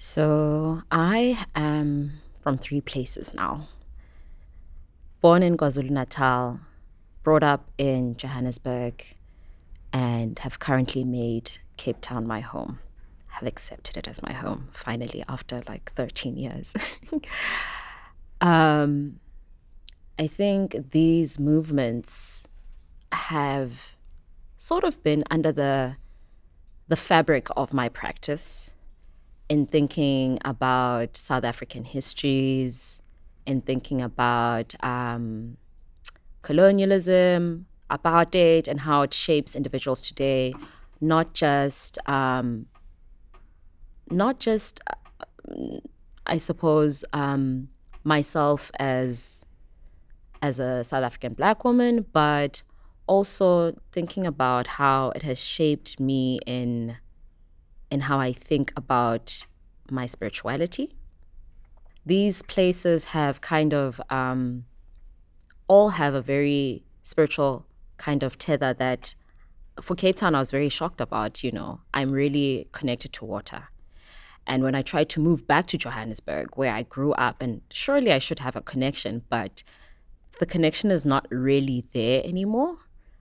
So I am from three places now. Born in KwaZulu Natal, brought up in Johannesburg, and have currently made Cape Town my home. Have accepted it as my home finally after like 13 years. um, I think these movements have sort of been under the the fabric of my practice in thinking about South African histories, in thinking about um, colonialism, apartheid, and how it shapes individuals today, not just um, not just I suppose um, myself as as a South African black woman, but also thinking about how it has shaped me in in how I think about my spirituality. These places have kind of um, all have a very spiritual kind of tether that for Cape Town I was very shocked about, you know. I'm really connected to water. And when I tried to move back to Johannesburg, where I grew up, and surely I should have a connection, but the connection is not really there anymore.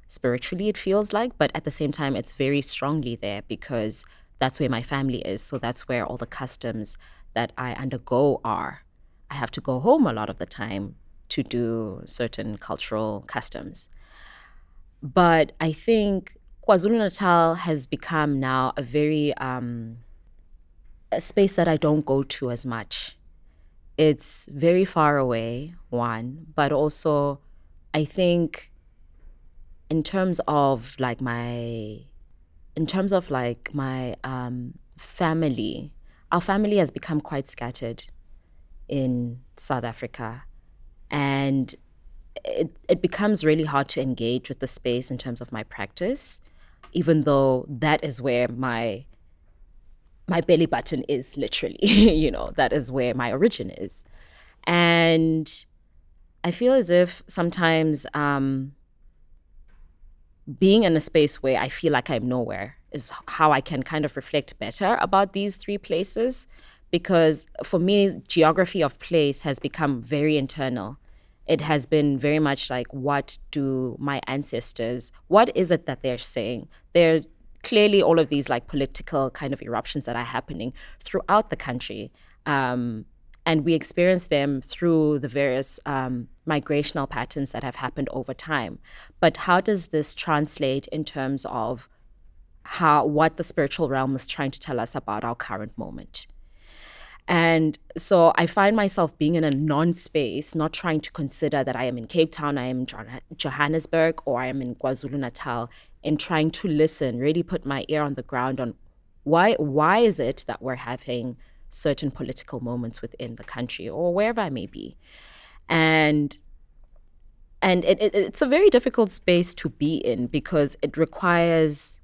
Spiritually, it feels like, but at the same time, it's very strongly there because that's where my family is. So that's where all the customs that I undergo are. I have to go home a lot of the time to do certain cultural customs. But I think KwaZulu Natal has become now a very um, a space that I don't go to as much. It's very far away, one, but also I think in terms of like my in terms of like my um, family, our family has become quite scattered in South Africa. And it, it becomes really hard to engage with the space in terms of my practice, even though that is where my my belly button is literally, you know, that is where my origin is. And I feel as if sometimes um, being in a space where I feel like I'm nowhere is how I can kind of reflect better about these three places. Because for me, geography of place has become very internal. It has been very much like, what do my ancestors, what is it that they're saying? They're clearly all of these like political kind of eruptions that are happening throughout the country. Um, and we experience them through the various um, migrational patterns that have happened over time. But how does this translate in terms of how what the spiritual realm is trying to tell us about our current moment? And so I find myself being in a non space, not trying to consider that I am in Cape Town, I am in Johannesburg, or I am in KwaZulu Natal, and trying to listen, really put my ear on the ground on why why is it that we're having certain political moments within the country or wherever I may be. And and it, it, it's a very difficult space to be in because it requires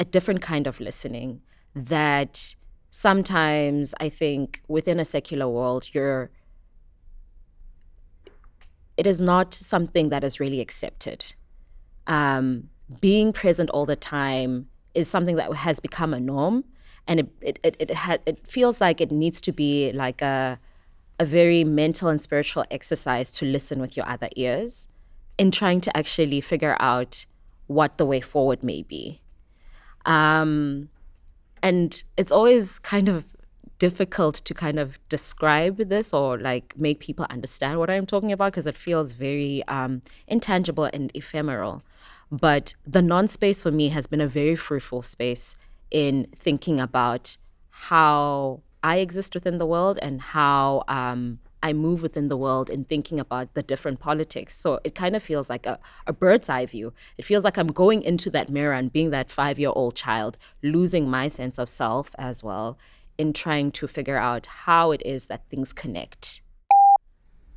a different kind of listening that sometimes I think within a secular world you're it is not something that is really accepted. Um, being present all the time is something that has become a norm and it it it it, ha- it feels like it needs to be like a a very mental and spiritual exercise to listen with your other ears in trying to actually figure out what the way forward may be. Um, and it's always kind of difficult to kind of describe this or like make people understand what I'm talking about because it feels very um, intangible and ephemeral. But the non space for me has been a very fruitful space in thinking about how I exist within the world and how um, I move within the world in thinking about the different politics. So it kind of feels like a, a bird's eye view. It feels like I'm going into that mirror and being that five year old child, losing my sense of self as well in trying to figure out how it is that things connect.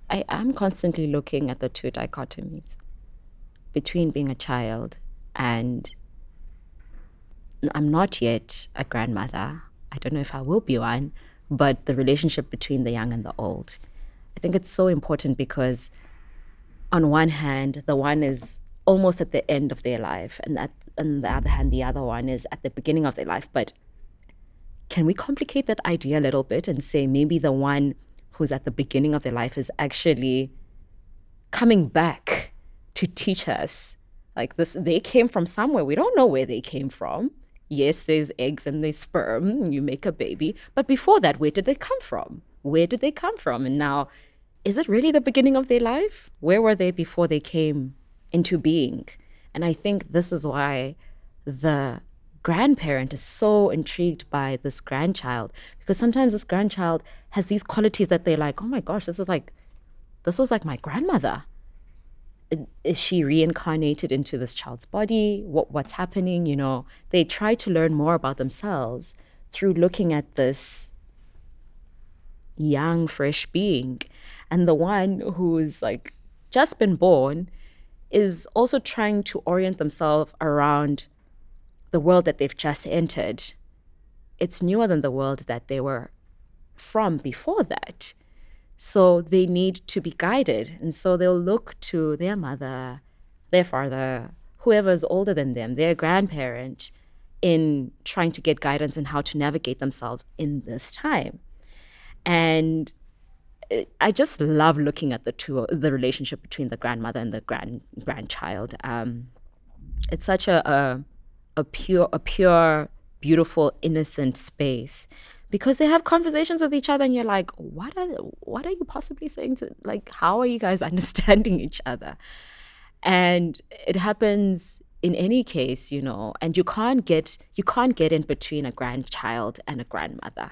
I am constantly looking at the two dichotomies between being a child and I'm not yet a grandmother. I don't know if I will be one, but the relationship between the young and the old. I think it's so important because, on one hand, the one is almost at the end of their life, and at, on the other hand, the other one is at the beginning of their life, but can we complicate that idea a little bit and say maybe the one who's at the beginning of their life is actually coming back to teach us like this they came from somewhere we don't know where they came from yes there's eggs and there's sperm you make a baby. But before that where did they come from? Where did they come from? And now is it really the beginning of their life? Where were they before they came into being? And i think this is why the grandparent is so intrigued by this grandchild because sometimes this grandchild has these qualities that they're like, oh my gosh, this is like, this was like my grandmother. Is she reincarnated into this child's body? What what's happening? You know, they try to learn more about themselves through looking at this young, fresh being. And the one who's like just been born is also trying to orient themselves around the world that they've just entered, it's newer than the world that they were from before that. So they need to be guided. And so they'll look to their mother, their father, whoever is older than them, their grandparent, in trying to get guidance on how to navigate themselves in this time. And I just love looking at the two, the relationship between the grandmother and the grand grandchild. Um, it's such a, a a pure a pure beautiful innocent space because they have conversations with each other and you're like what are what are you possibly saying to like how are you guys understanding each other? And it happens in any case you know and you can't get you can't get in between a grandchild and a grandmother.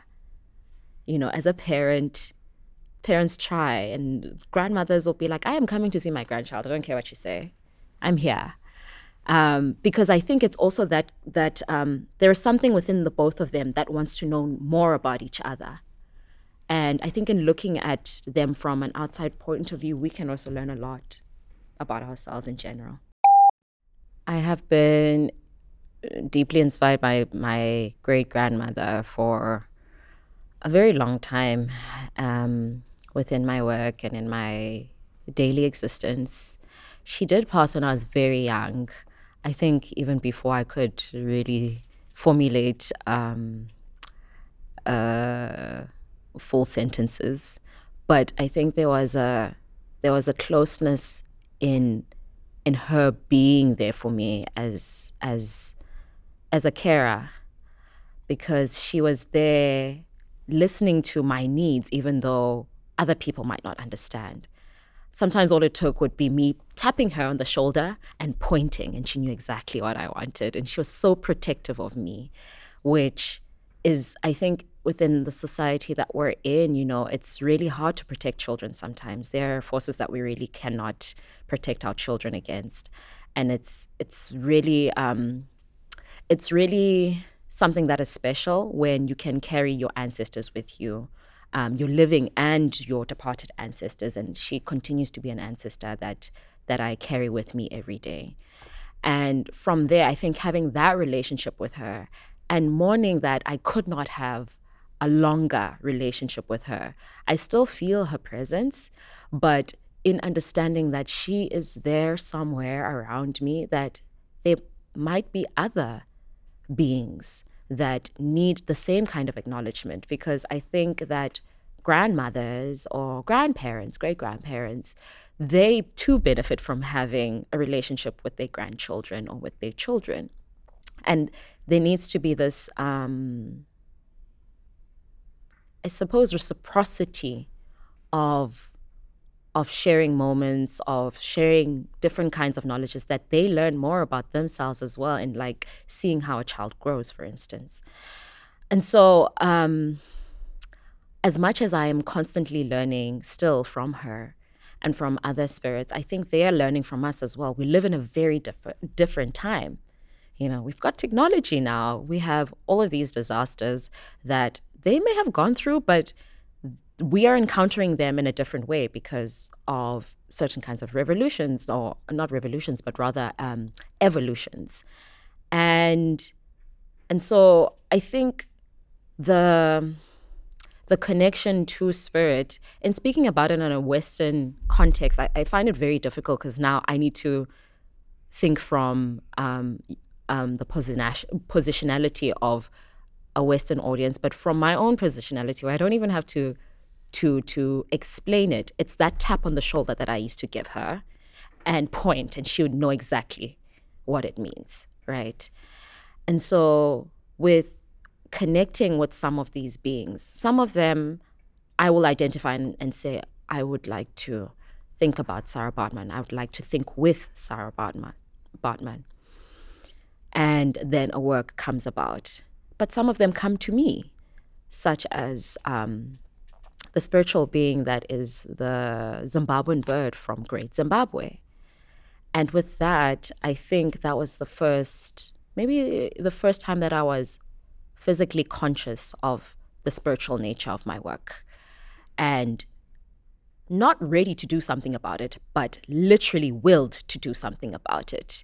You know as a parent parents try and grandmothers will be like i am coming to see my grandchild. I don't care what you say. I'm here um, because I think it's also that that um, there is something within the both of them that wants to know more about each other. And I think in looking at them from an outside point of view, we can also learn a lot about ourselves in general. I have been deeply inspired by my great grandmother for a very long time um, within my work and in my daily existence. She did pass when I was very young. I think even before I could really formulate um, uh, full sentences, but I think there was a there was a closeness in in her being there for me as as as a carer. Because she was there listening to my needs even though other people might not understand sometimes all it took would be me tapping her on the shoulder and pointing, and she knew exactly what I wanted. And she was so protective of me, which is, I think, within the society that we're in, you know, it's really hard to protect children sometimes. There are forces that we really cannot protect our children against. And it's it's really um, it's really something that is special when you can carry your ancestors with you um, your living and your departed ancestors. And she continues to be an ancestor that that I carry with me every day. And from there, I think having that relationship with her and mourning that I could not have a longer relationship with her. I still feel her presence, but in understanding that she is there somewhere around me, that there might be other beings that need the same kind of acknowledgement because I think that grandmothers or grandparents, great grandparents, they too benefit from having a relationship with their grandchildren or with their children. And there needs to be this, um, I suppose, reciprocity of of sharing moments, of sharing different kinds of knowledges that they learn more about themselves as well, and like seeing how a child grows, for instance. And so, um, as much as I am constantly learning still from her and from other spirits, I think they are learning from us as well. We live in a very different different time. You know, we've got technology now. We have all of these disasters that they may have gone through, but we are encountering them in a different way because of certain kinds of revolutions, or not revolutions, but rather um, evolutions, and and so I think the the connection to spirit and speaking about it in a Western context, I, I find it very difficult because now I need to think from um, um, the positionality of a Western audience, but from my own positionality, where I don't even have to to to explain it. It's that tap on the shoulder that I used to give her and point, and she would know exactly what it means, right? And so with connecting with some of these beings, some of them I will identify and, and say, I would like to think about Sarah Baartman. I would like to think with Sarah Baartman. Baartman. And then a work comes about. But some of them come to me, such as um, the spiritual being that is the Zimbabwean bird from Great Zimbabwe. And with that, I think that was the first, maybe the first time that I was physically conscious of the spiritual nature of my work and not ready to do something about it, but literally willed to do something about it.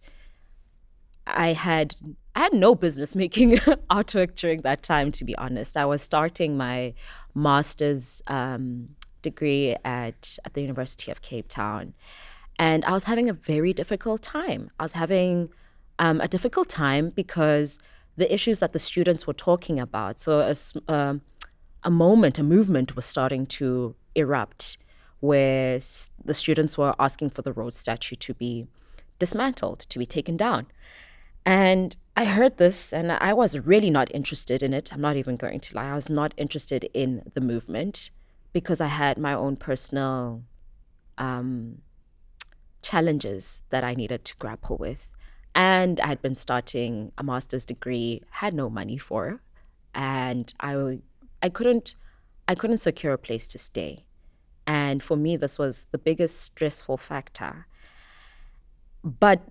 I had I had no business making artwork during that time, to be honest. I was starting my master's um, degree at at the University of Cape Town, and I was having a very difficult time. I was having um, a difficult time because the issues that the students were talking about. So a, uh, a moment, a movement was starting to erupt where the students were asking for the Rhodes statue to be dismantled, to be taken down. And I heard this and I was really not interested in it. I'm not even going to lie. I was not interested in the movement because I had my own personal um, challenges that I needed to grapple with. And I had been starting a master's degree, had no money for, and I I couldn't I couldn't secure a place to stay. And for me this was the biggest stressful factor. But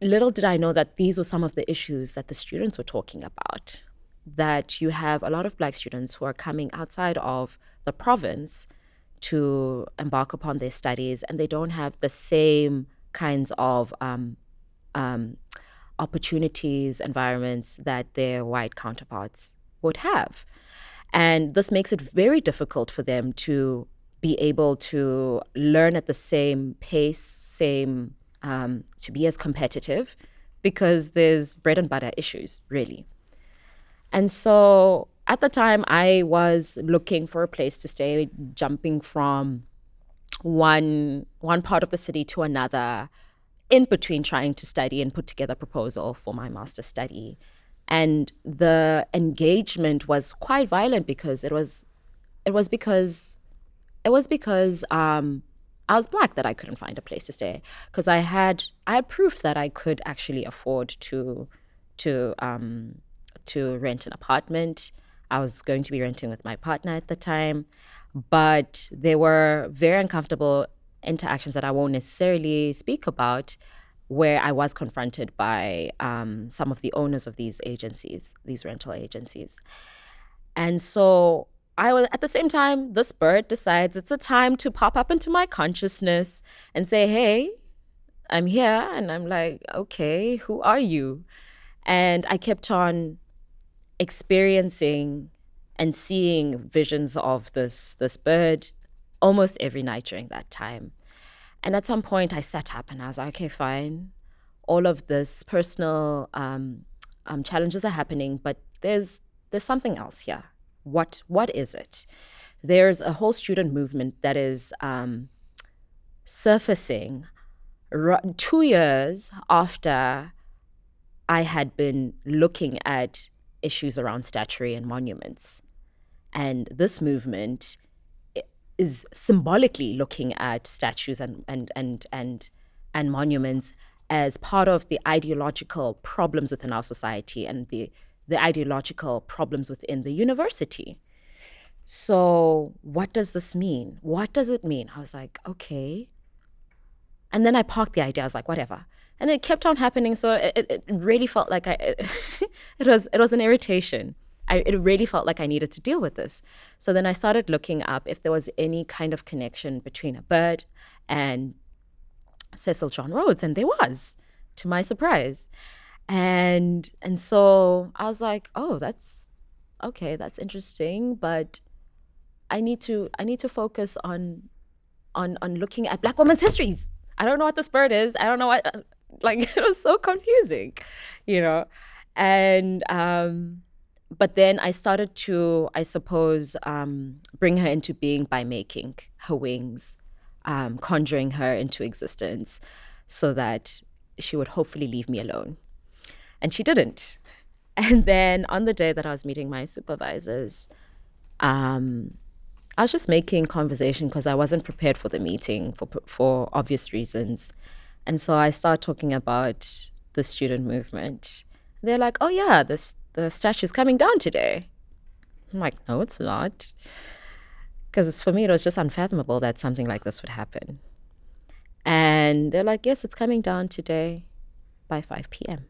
little did I know that these were some of the issues that the students were talking about. That you have a lot of black students who are coming outside of the province to embark upon their studies, and they don't have the same kinds of um, um, opportunities, environments that their white counterparts would have. And this makes it very difficult for them to be able to learn at the same pace, same um, to be as competitive because there's bread and butter issues, really. And so at the time, I was looking for a place to stay, jumping from one one part of the city to another, in between trying to study and put together a proposal for my master's study. And the engagement was quite violent because it was it was because it was because um, I was black that I couldn't find a place to stay because I had I had proof that I could actually afford to to um, to rent an apartment. I was going to be renting with my partner at the time, but there were very uncomfortable interactions that I won't necessarily speak about, where I was confronted by um, some of the owners of these agencies, these rental agencies, and so I was at the same time, this bird decides it's a time to pop up into my consciousness and say, Hey, I'm here. And I'm like, Okay, who are you? And I kept on experiencing and seeing visions of this this bird almost every night during that time. And at some point I sat up and I was like, okay, fine. All of this personal um, um, challenges are happening, but there's there's something else here what what is it? There's a whole student movement that is um, surfacing two years after I had been looking at issues around statuary and monuments, and this movement is symbolically looking at statues and and and and and monuments as part of the ideological problems within our society and the the ideological problems within the university. So, what does this mean? What does it mean? I was like, okay. And then I parked the idea. I was like, whatever. And it kept on happening. So it, it really felt like I, it, it was it was an irritation. I, it really felt like I needed to deal with this. So then I started looking up if there was any kind of connection between a bird and Cecil John Rhodes, and there was, to my surprise and and so i was like oh that's okay that's interesting but i need to i need to focus on on on looking at black women's histories. I don't know what this bird is. I don't know what like it was so confusing you know? And um but then I started to, I suppose, um, bring her into being by making her wings, um, conjuring her into existence so that she would hopefully leave me alone. And she didn't. And then on the day that I was meeting my supervisors, um, I was just making conversation because I wasn't prepared for the meeting for for obvious reasons, and so I started talking about the student movement. They're like, "Oh yeah, this the statue's coming down today." I'm like, "No, it's not," because for me it was just unfathomable that something like this would happen. And they're like, "Yes, it's coming down today by 5 p.m."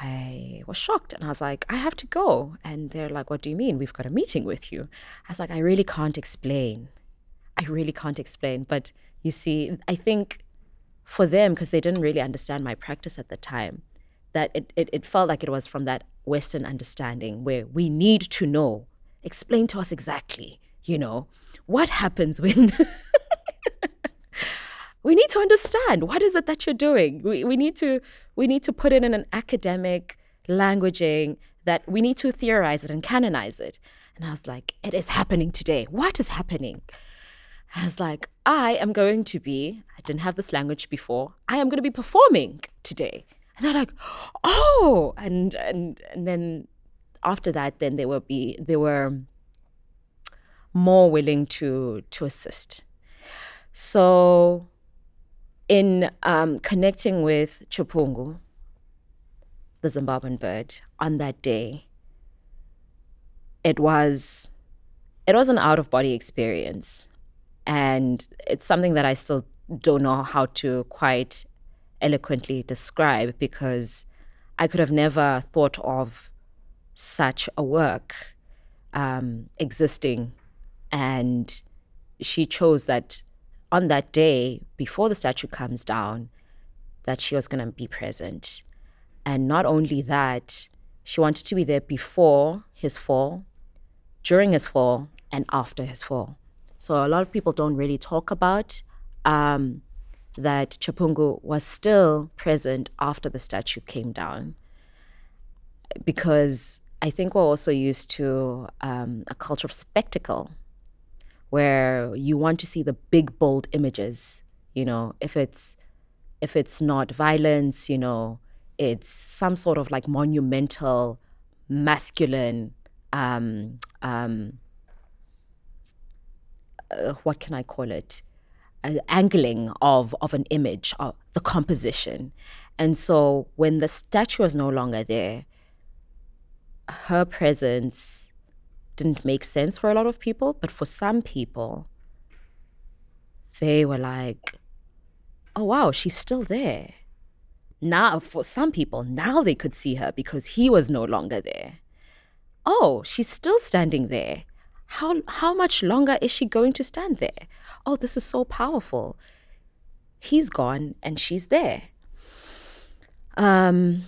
I was shocked and I was like, I have to go. And they're like, What do you mean? We've got a meeting with you. I was like, I really can't explain. I really can't explain. But you see, I think for them, because they didn't really understand my practice at the time, that it, it, it felt like it was from that Western understanding where we need to know, explain to us exactly, you know, what happens when. we need to understand what is it that you're doing we, we need to we need to put it in an academic languaging that we need to theorize it and canonize it. And i was like it is happening today. What is happening? I was like i am going to be i didn't have this language before i am going to be performing today. And they're like oh! And and and then after that then they will be they were more willing to to assist. So in um, connecting with Chapungu, the Zimbabwean bird, on that day, it was it was an out of body experience, and it's something that I still don't know how to quite eloquently describe because I could have never thought of such a work um, existing, and she chose that on that day, before the statue comes down, that she was going to be present. And not only that, she wanted to be there before his fall, during his fall, and after his fall. So a lot of people don't really talk about um, that Chapungu was still present after the statue came down, because I think we're also used to um, a culture of spectacle where you want to see the big bold images you know if it's if it's not violence you know it's some sort of like monumental masculine um um uh, what can i call it? Uh, angling of of an image of the composition. And so when the statue was no longer there her presence didn't make sense for a lot of people, but for some people, they were like, oh, wow, she's still there. Now, for some people, now they could see her because he was no longer there. Oh, she's still standing there. How, how much longer is she going to stand there? Oh, this is so powerful. He's gone and she's there. Um,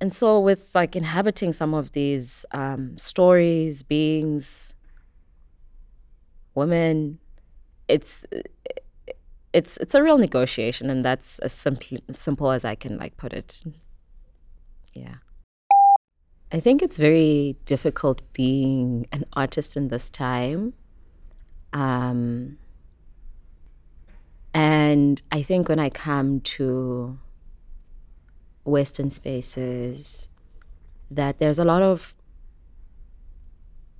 and so with like inhabiting some of these um, stories beings women it's it's it's a real negotiation and that's as simple simple as i can like put it. Yeah. I think it's very difficult being an artist in this time um, and i think when i come to Western spaces that there's a lot of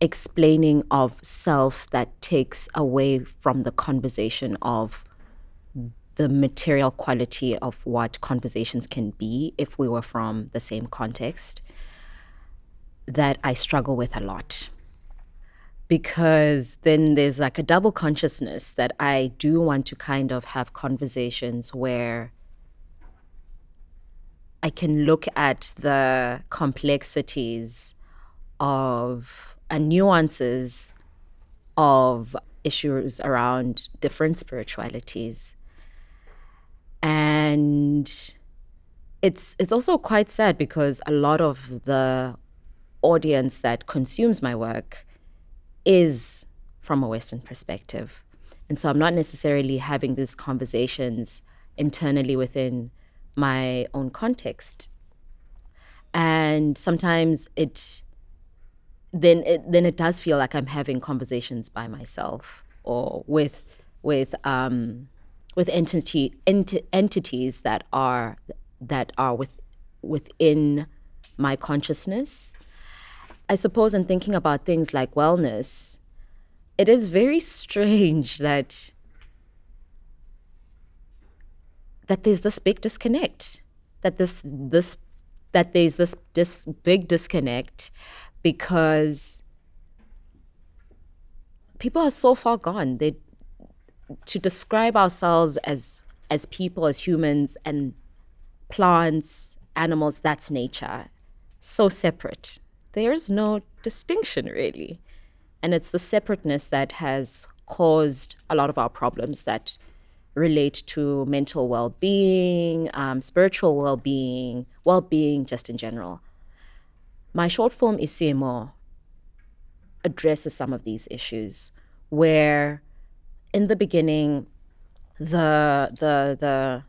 explaining of self that takes away from the conversation of the material quality of what conversations can be if we were from the same context that I struggle with a lot. Because then there's like a double consciousness that I do want to kind of have conversations where I can look at the complexities of and nuances of issues around different spiritualities. And it's it's also quite sad because a lot of the audience that consumes my work is from a Western perspective. And so I'm not necessarily having these conversations internally within my own context. and sometimes it then it then it does feel like I'm having conversations by myself or with with um, with entity ent- entities that are that are with within my consciousness. I suppose in thinking about things like wellness, it is very strange that that there's this big disconnect that this this that there's this this big disconnect because people are so far gone. They to describe ourselves as as people as humans and plants animals that's nature. So separate. There's no distinction really. And it's the separateness that has caused a lot of our problems that relate to mental well being, um, spiritual well being, well being just in general. My short film, Isimo, addresses some of these issues where in the beginning, the, the, the,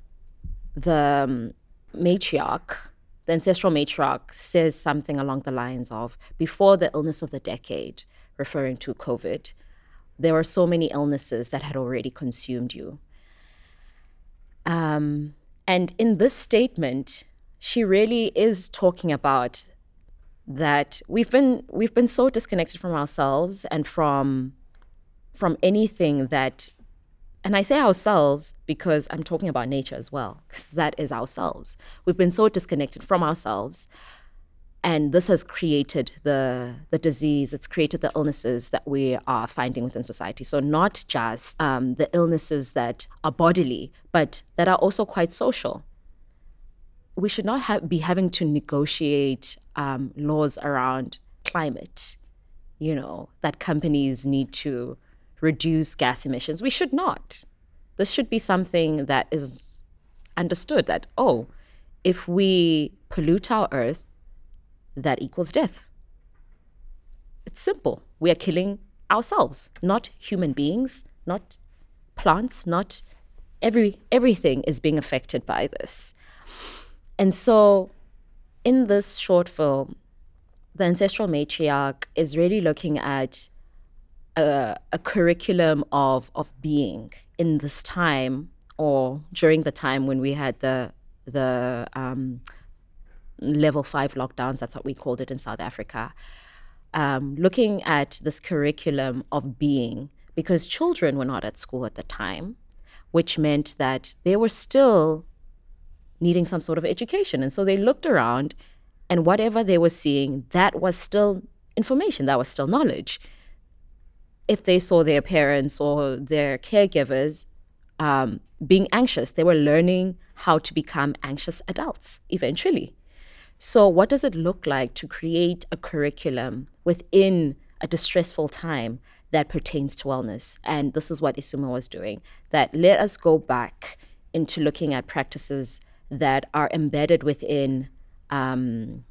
the um, matriarch, the ancestral matriarch, says something along the lines of before the illness of the decade, referring to COVID, there were so many illnesses that had already consumed you um, and in this statement, she really is talking about that we've been we've been so disconnected from ourselves and from from anything that and I say ourselves because I'm talking about nature as well, because that is ourselves. We've been so disconnected from ourselves and this has created the the disease it's created the illnesses that we are finding within society. So not just um, the illnesses that are bodily but that are also quite social. We should not have, be having to negotiate um, laws around climate you know that companies need to reduce gas emissions. We should not. This should be something that is understood that oh if we pollute our earth that equals death. It's simple. We are killing ourselves, not human beings, not plants, not every everything is being affected by this. And so in this short film, the ancestral matriarch is really looking at a, a curriculum of of being in this time or during the time when we had the the um, level five lockdowns, that's what we called it in South Africa, um, looking at this curriculum of being, because children were not at school at the time, which meant that they were still needing some sort of education. And so they looked around, and whatever they were seeing, that was still information, that was still knowledge. If they saw their parents or their caregivers um, being anxious, they were learning how to become anxious adults eventually. So, what does it look like to create a curriculum within a distressful time that pertains to wellness? And this is what Isimo was doing that let us go back into looking at practices that are embedded within um,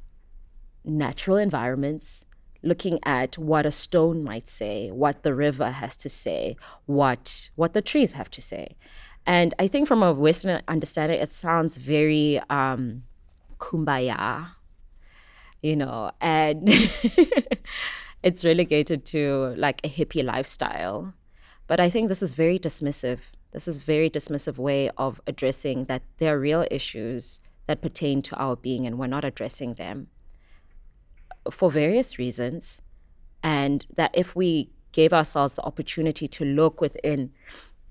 natural environments, looking at what a stone might say, what the river has to say, what what the trees have to say. And I think from a Western understanding, it sounds very um, kumbaya, you know, and it's relegated to like a hippie lifestyle. But I think this is very dismissive. This is very dismissive way of addressing that there are real issues that pertain to our being and we're not addressing them for various reasons. And that if we gave ourselves the opportunity to look within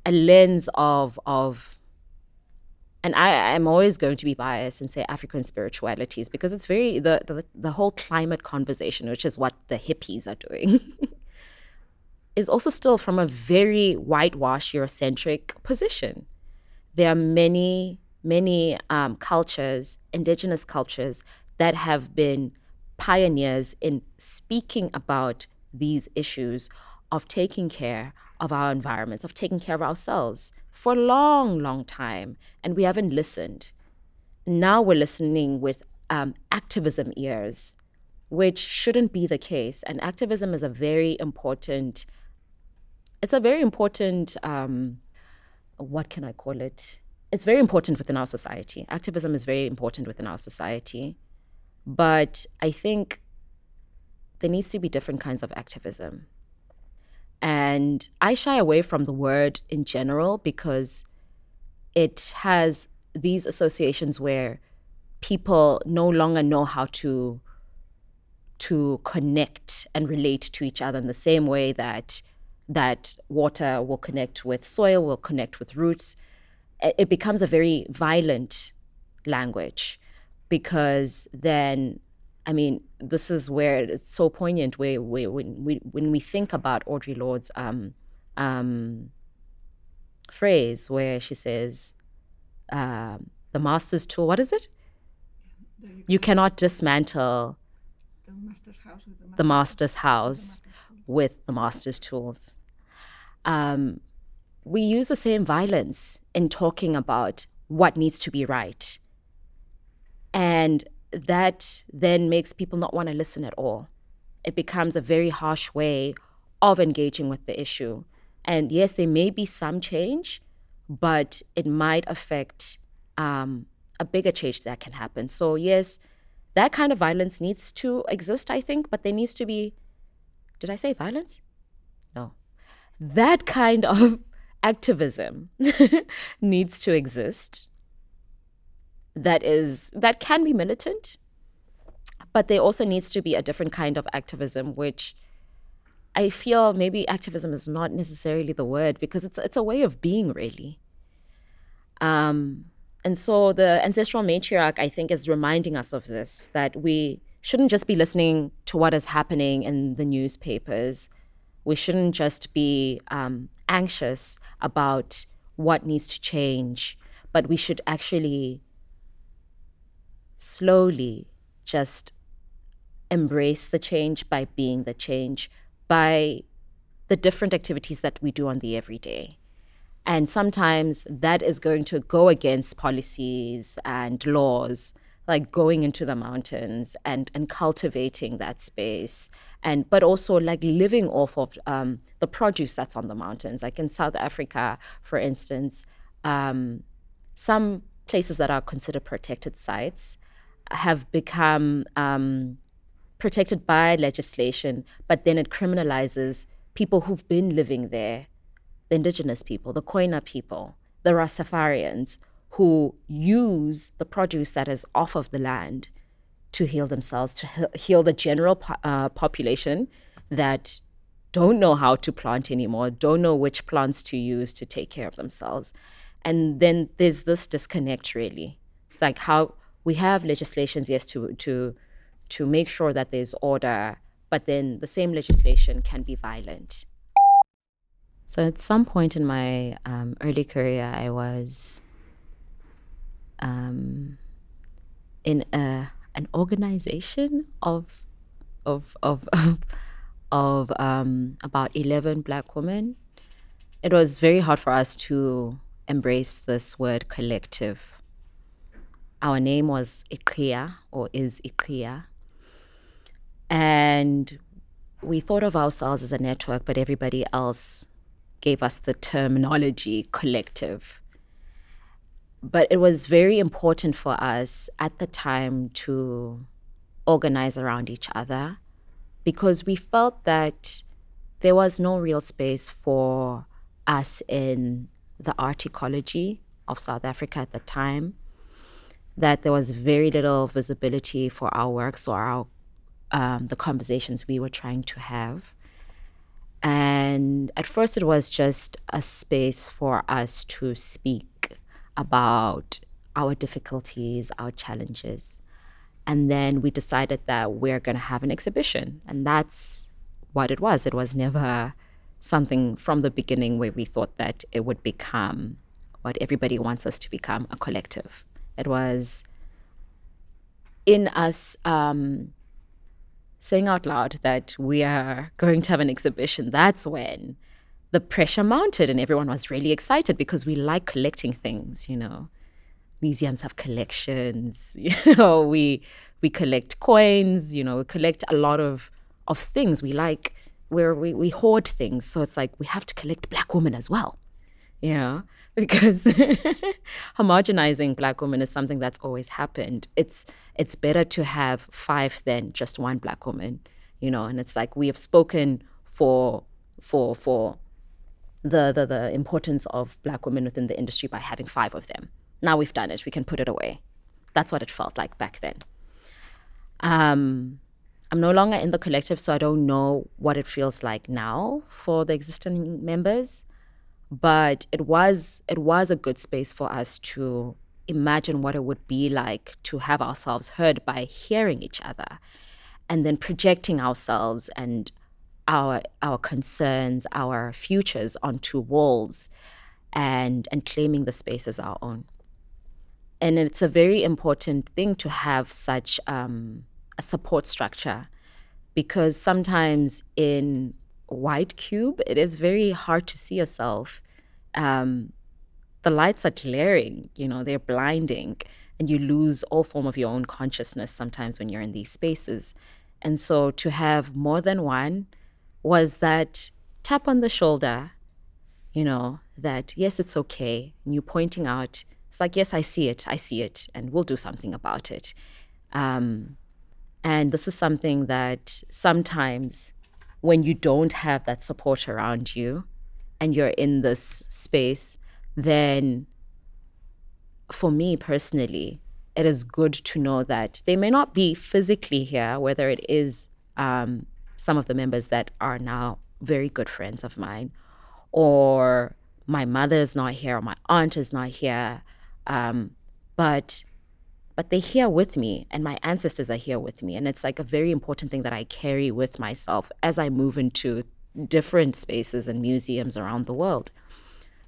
a lens of of and I, am always going to be biased and say African spiritualities because it's very the, the the whole climate conversation, which is what the hippies are doing, is also still from a very whitewash Eurocentric position. There are many many um, cultures, indigenous cultures, that have been pioneers in speaking about these issues of taking care of our environments, of taking care of ourselves for a long, long time, and we haven't listened. Now we're listening with um, activism ears, which shouldn't be the case. And activism is a very important. It's a very important. Um, what can I call it? It's very important within our society. Activism is very important within our society, But I think there needs to be different kinds of activism. And I shy away from the word in general because it has these associations where people no longer know how to to connect and relate to each other in the same way that that water will connect with soil, will connect with roots. It becomes a very violent language because then I mean, this is where it's so poignant. Where, where when we when we think about Audre Lorde's um, um, phrase, where she says, um, "The master's tool." What is it? You, you, cannot dismantle the master's house with the, master, the master's house with the master's tools. Um, we use the same violence in talking about what needs to be right. And that then makes people not want to listen at all. It becomes a very harsh way of engaging with the issue. And yes, there may be some change, but it might affect um, a bigger change that can happen. So, yes, that kind of violence needs to exist, I think, but there needs to be, did I say violence? No. That kind of activism needs to exist that is that can be militant but there also needs to be a different kind of activism which i feel maybe activism is not necessarily the word because it's it's a way of being really. Um, and so the ancestral matriarch i think is reminding us of this that we shouldn't just be listening to what is happening in the newspapers. We shouldn't just be um, anxious about what needs to change but we should actually slowly just embrace the change by being the change, by the different activities that we do on the everyday. And sometimes that is going to go against policies and laws, like going into the mountains and, and cultivating that space. And but also like living off of um, the produce that's on the mountains. Like in South Africa, for instance, um, some places that are considered protected sites have become um, protected by legislation, but then it criminalizes people who've been living there, the indigenous people, the Koina people, the Rastafarians, who use the produce that is off of the land to heal themselves, to heal the general po- uh, population that don't know how to plant anymore, don't know which plants to use to take care of themselves. And then there's this disconnect, really. It's like, how we have legislations, yes, to to to make sure that there's order, but then the same legislation can be violent. So at some point in my um, early career, I was um, in a an organization of of of of um, about eleven black women. It was very hard for us to embrace this word collective our name was iQhiya or is iQhiya. And we thought of ourselves as a network, but everybody else gave us the terminology collective. But it was very important for us at the time to organize around each other because we felt that there was no real space for us in the art ecology of South Africa at the time that there was very little visibility for our works or our um, the conversations we were trying to have. And at first, it was just a space for us to speak about our difficulties, our challenges. And then we decided that we're going to have an exhibition. And that's what it was. It was never something from the beginning where we thought that it would become what everybody wants us to become a collective. It was in us um, saying out loud that we are going to have an exhibition. That's when the pressure mounted and everyone was really excited because we like collecting things, you know. Museums have collections, you know, we we collect coins, you know, we collect a lot of of things. We like where we, we hoard things. So it's like we have to collect black women as well you know, because homogenizing black women is something that's always happened. It's it's better to have five than just one black woman, you know, and it's like we have spoken for for for the the, the importance of black women within the industry by having five of them. Now we've done it, we can put it away. That's what it felt like back then. Um, I'm no longer in the collective, so I don't know what it feels like now for the existing members. But it was it was a good space for us to imagine what it would be like to have ourselves heard by hearing each other and then projecting ourselves and our our concerns, our futures onto walls and and claiming the space as our own. And it's a very important thing to have such um, a support structure because sometimes in white cube it is very hard to see yourself um, the lights are glaring you know they're blinding and you lose all form of your own consciousness sometimes when you're in these spaces. And so to have more than one was that tap on the shoulder you know that yes it's okay and you pointing out it's like yes i see it i see it and we'll do something about it. Um, and this is something that sometimes when you don't have that support around you and you're in this space, then for me personally, it is good to know that they may not be physically here, whether it is um, some of the members that are now very good friends of mine, or my mother is not here, or my aunt is not here. Um, but but they're here with me and my ancestors are here with me. And it's like a very important thing that I carry with myself as I move into different spaces and museums around the world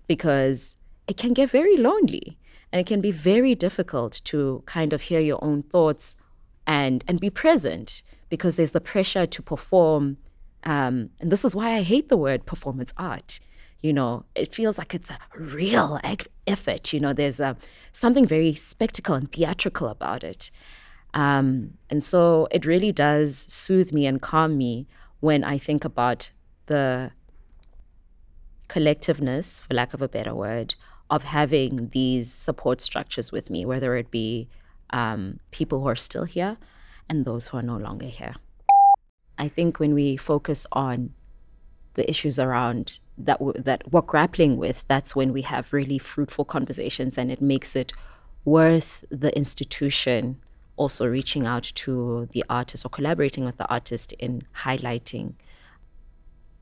because it can get very lonely and it can be very difficult to kind of hear your own thoughts and and be present because there's the pressure to perform um, and this is why I hate the word performance art you know it feels like it's a real effort you know there's a something very spectacle and theatrical about it. Um, and so it really does soothe me and calm me when i think about the collectiveness for lack of a better word of having these support structures with me whether it be um, people who are still here and those who are no longer here. I think when we focus on the issues around that w- that we're grappling with, that's when we have really fruitful conversations, and it makes it worth the institution also reaching out to the artist or collaborating with the artist in highlighting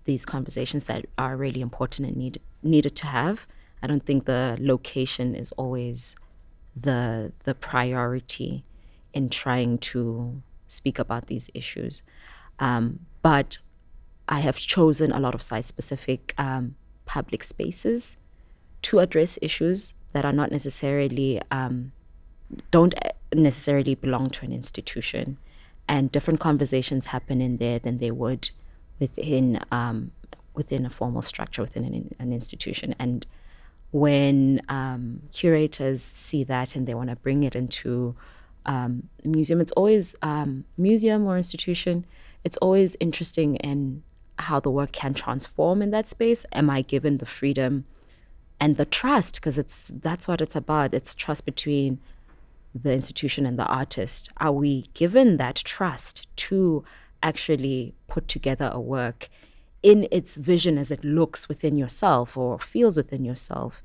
these conversations that are really important and need, needed to have. I don't think the location is always the the priority in trying to speak about these issues. Um, but I have chosen a lot of site specific um, public spaces to address issues that are not necessarily, um, don't necessarily belong to an institution. And different conversations happen in there than they would within, um, within a formal structure, within an, an institution. And when um, curators see that and they want to bring it into um, a museum, it's always um, museum or institution. It's always interesting and how the work can transform in that space? Am I given the freedom and the trust? Because it's that's what it's about. It's trust between the institution and the artist. Are we given that trust to actually put together a work in its vision as it looks within yourself or feels within yourself?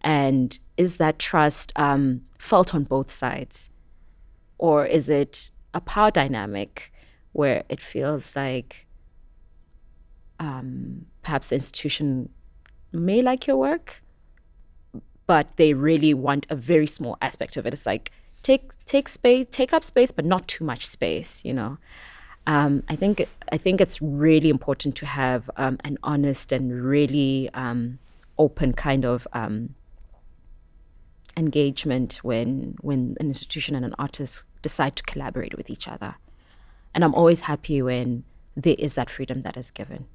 And is that trust um, felt on both sides? Or is it a power dynamic where it feels like um, perhaps the institution may like your work, but they really want a very small aspect of it. It's like take take space, take up space, but not too much space. You know, um, I think I think it's really important to have um, an honest and really um, open kind of um, engagement when when an institution and an artist decide to collaborate with each other. And I'm always happy when there is that freedom that is given.